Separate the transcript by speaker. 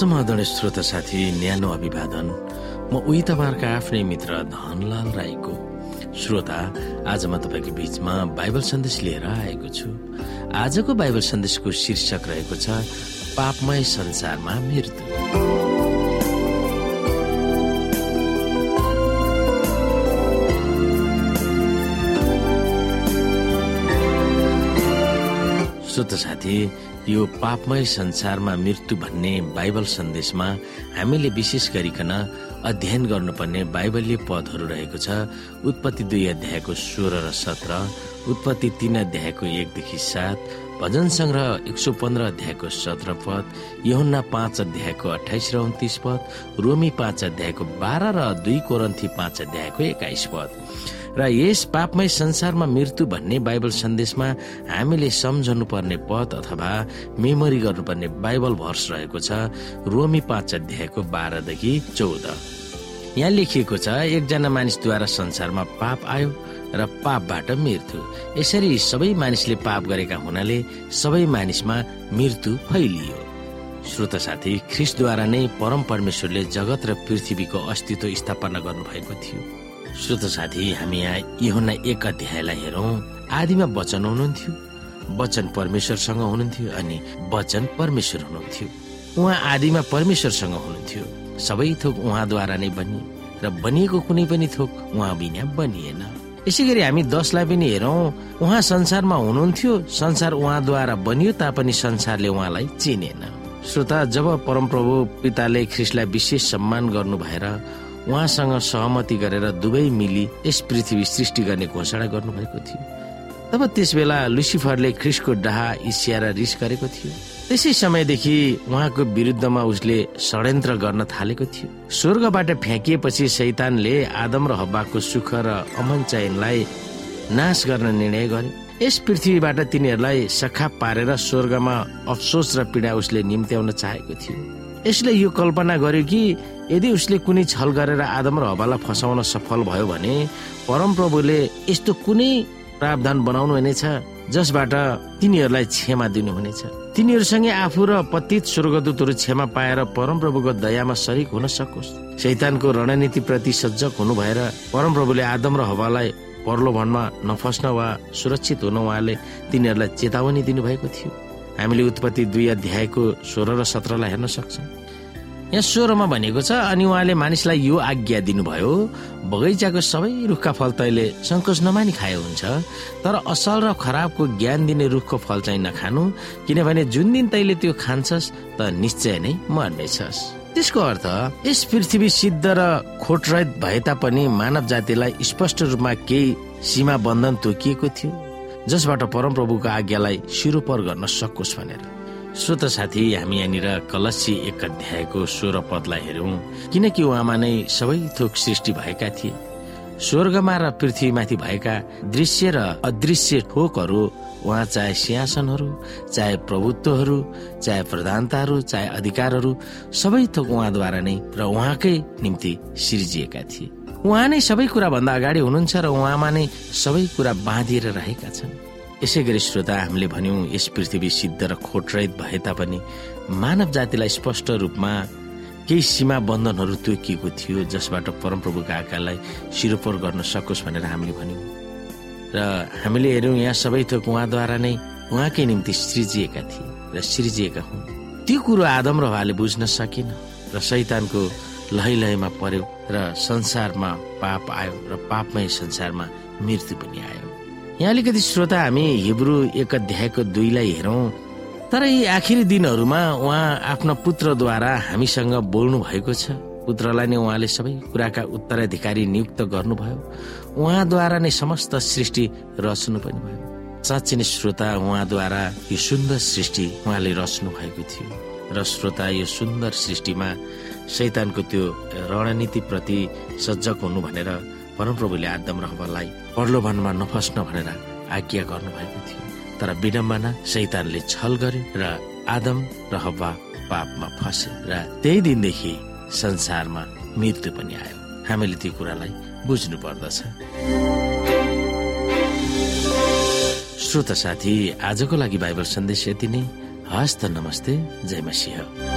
Speaker 1: समाधान श्रोता साथी न्यानो अभिवादन। म उही तपाईँहरूका आफ्नै मित्र धनलाल राईको श्रोता। आज म तपाईँको बीचमा बाइबल सन्देश लिएर आएको छु। आजको बाइबल सन्देशको शीर्षक रहेको छ पापमय संसारमा मृत्यु। श्रोत साथी यो पापमय संसारमा मृत्यु भन्ने बाइबल सन्देशमा हामीले विशेष गरिकन अध्ययन गर्नुपर्ने बाइबलीय पदहरू रहेको छ उत्पत्ति दुई अध्यायको सोह्र र सत्र उत्पत्ति तीन अध्यायको एकदेखि सात भजन संग्रह एक सौ पन्ध्र अध्यायको सत्र पद यहुन्ना पाँच अध्यायको अठाइस र उन्तिस पद रोमी पाँच अध्यायको बाह्र र दुई कोरन्थी पाँच अध्यायको एक्काइस पद। र यस पापमय संसारमा मृत्यु भन्ने बाइबल सन्देशमा हामीले सम्झनु पर्ने पद अथवा मेमोरी गर्नुपर्ने बाइबल भर्स रहेको छ रोमी पाँच अध्यायको बाह्रदेखि चौध। यहाँ लेखिएको छ एकजना मानिसद्वारा संसारमा पाप आयो र पापबाट मृत्यु यसरी सबै मानिसले पाप गरेका हुनाले सबै मानिसमा मृत्यु फैलियो। श्रोत साथी ख्रिसद्वारा नै परम परमेश्वरले जगत र पृथ्वीको अस्तित्व स्थापना गर्नुभएको थियो। श्रोत साथी हामी यहाँ यहुना एक अध्यायलाई हेरौँ। आदिमा वचन हुनुहुन्थ्यो। वचन परमेश्वरसँग हुनुहुन्थ्यो अनि वचन परमेश्वर हुनुहुन्थ्यो। उहाँ आदिमा परमेश्वरसँग हुनुहुन्थ्यो। सबै थोक उहाँद्वारा नै बनिए र बनिएको कुनै पनि थोक उहाँ बिना बनिएन। यसै गरी हामी दसलाई पनि हेरौँ। उहाँ संसारमा हुनुहुन्थ्यो। संसार उहाँद्वारा बनियो तापनि संसारले उहाँलाई चिनेन। श्रोता जब परमप्रभु पिताले ख्रिसलाई विशेष सम्मान गर्नु भएर उहाँसँग सहमति गरेर दुवै मिली यस पृथ्वी सृष्टि गर्ने घोषणा गर्नुभएको थियो तब त्यस बेला लुसिफरले ख्रिसको डाहा इसिया रिस गरेको थियो। त्यसै समयदेखि उहाँको विरुद्धमा उसले षड्यन्त्र गर्न थालेको थियो। स्वर्गबाट फ्याँकिएपछि सैतानले आदम र हब्बाको सुख र अमन चयनलाई नाश गर्न निर्णय गर्यो। यस पृथ्वीबाट तिनीहरूलाई सखा पारेर स्वर्गमा अफसोस र पीडा उसले निम्त्याउन चाहेको थियो। यसले यो कल्पना गर्यो कि यदि उसले कुनै छल गरेर आदम र हवालाई फसाउन सफल भयो भने परमप्रभुले यस्तो कुनै प्रावधान बनाउनु हुनेछ। जसबाट तिनीहरूलाई क्षमा दिनुहुनेछ। तिनीहरूसँगै आफू र पतित स्वर्गदूतहरू क्षमा पाएर परमप्रभुको दयामा सरिक हुन सकोस्। शैतानको रणनीति प्रति सजग हुनु भएर परमप्रभुले आदम र हवालाई परलोभनमा नफस्न वा सुरक्षित हुन उहाँले तिनीहरूलाई चेतावनी दिनुभएको थियो। हामीले उत्पत्ति दुई अध्यायको सोह्र र सत्रलाई हेर्न सक्छौँ। यहाँ सोह्रमा भनेको छ अनि उहाँले मानिसलाई यो आज्ञा दिनुभयो बगैँचाको सबै रुखका फल तैले सङ्कोच नमानी खाए हुन्छ तर असल र खराबको ज्ञान दिने रुखको फल चाहिँ नखानु किनभने जुन दिन तैले त्यो खान्छस् त निश्चय नै मर्नेछस्। त्यसको अर्थ यस पृथ्वी सिद्ध र खोटरहित भए तापनि मानव जातिलाई स्पष्ट रूपमा केही सीमा बन्धन तोकिएको थियो जसबाट परमप्रभुको आज्ञालाई सिरोपर गर्न सकोस् भनेर। श्रोत साथी हामी यहाँनिर कलसी एक अध्यायको स्वर पदलाई हेरौँ। किनकि उहाँमा नै सबै थोक सृष्टि भएका थिए। स्वर्गमा र पृथ्वीमाथि भएका दृश्य र अदृश्य थोकहरू उहाँ चाहे सिंहासनहरू चाहे प्रभुत्वहरू चाहे प्रधानताहरू चाहे अधिकारहरू सबै थोक उहाँद्वारा नै र उहाँकै निम्ति सिर्जिएका थिए। उहाँ नै सबै कुरा भन्दा अगाडि हुनुहुन्छ र उहाँमा नै सबै कुरा बाँधिएर रहेका छन्। यसै गरी श्रोता हामीले भन्यौँ यस पृथ्वी सिद्ध र खोटरहित भए तापनि मानव जातिलाई स्पष्ट रूपमा केही सीमा बन्धनहरू तोकिएको थियो जसबाट परमप्रभुका आकालाई सिरोपर गर्न सकोस् भनेर हामीले भन्यौँ। र हामीले हेऱ्यौँ यहाँ सबै थोक उहाँद्वारा नै उहाँकै निम्ति सृजिएका थिए र सृजिएका हुन्। त्यो कुरो आदम र उहाँले बुझ्न सकिन र सैतानको लहै लहैमा पर्यो र संसारमा पाप आयो र पापमय संसारमा मृत्यु पनि आयो। यहाँ अलिकति श्रोता हामी हिब्रू एक अध्यायको दुईलाई हेरौँ। तर यी आखिरी दिनहरूमा उहाँ आफ्नो पुत्रद्वारा हामीसँग बोल्नु भएको छ। पुत्रलाई नै उहाँले सबै कुराका उत्तराधिकारी नियुक्त गर्नुभयो। उहाँद्वारा नै समस्त सृष्टि रच्नु पनि भयो। साँच्ची नै श्रोता उहाँद्वारा यो सुन्दर सृष्टि उहाँले रच्नु भएको थियो। र श्रोता यो सुन्दर सृष्टिमा शैतानको त्यो रणनीति प्रति सजग हुनु भनेर परमप्रभुले आदम र हवालाई प्रलोभनमा नफस्न भनेर आज्ञा गर्नुभएको थियो। तर विडम्बना शैतानले छल गर्यो र आदम र हवा पापमा फसे र त्यही दिनदेखि संसारमा मृत्यु पनि आयो। हामीले त्यो कुरालाई बुझ्नु पर्दछ। श्रोत साथी आजको लागि बाइबल सन्देश यति नै। हस्त नमस्ते। जय मसिंह।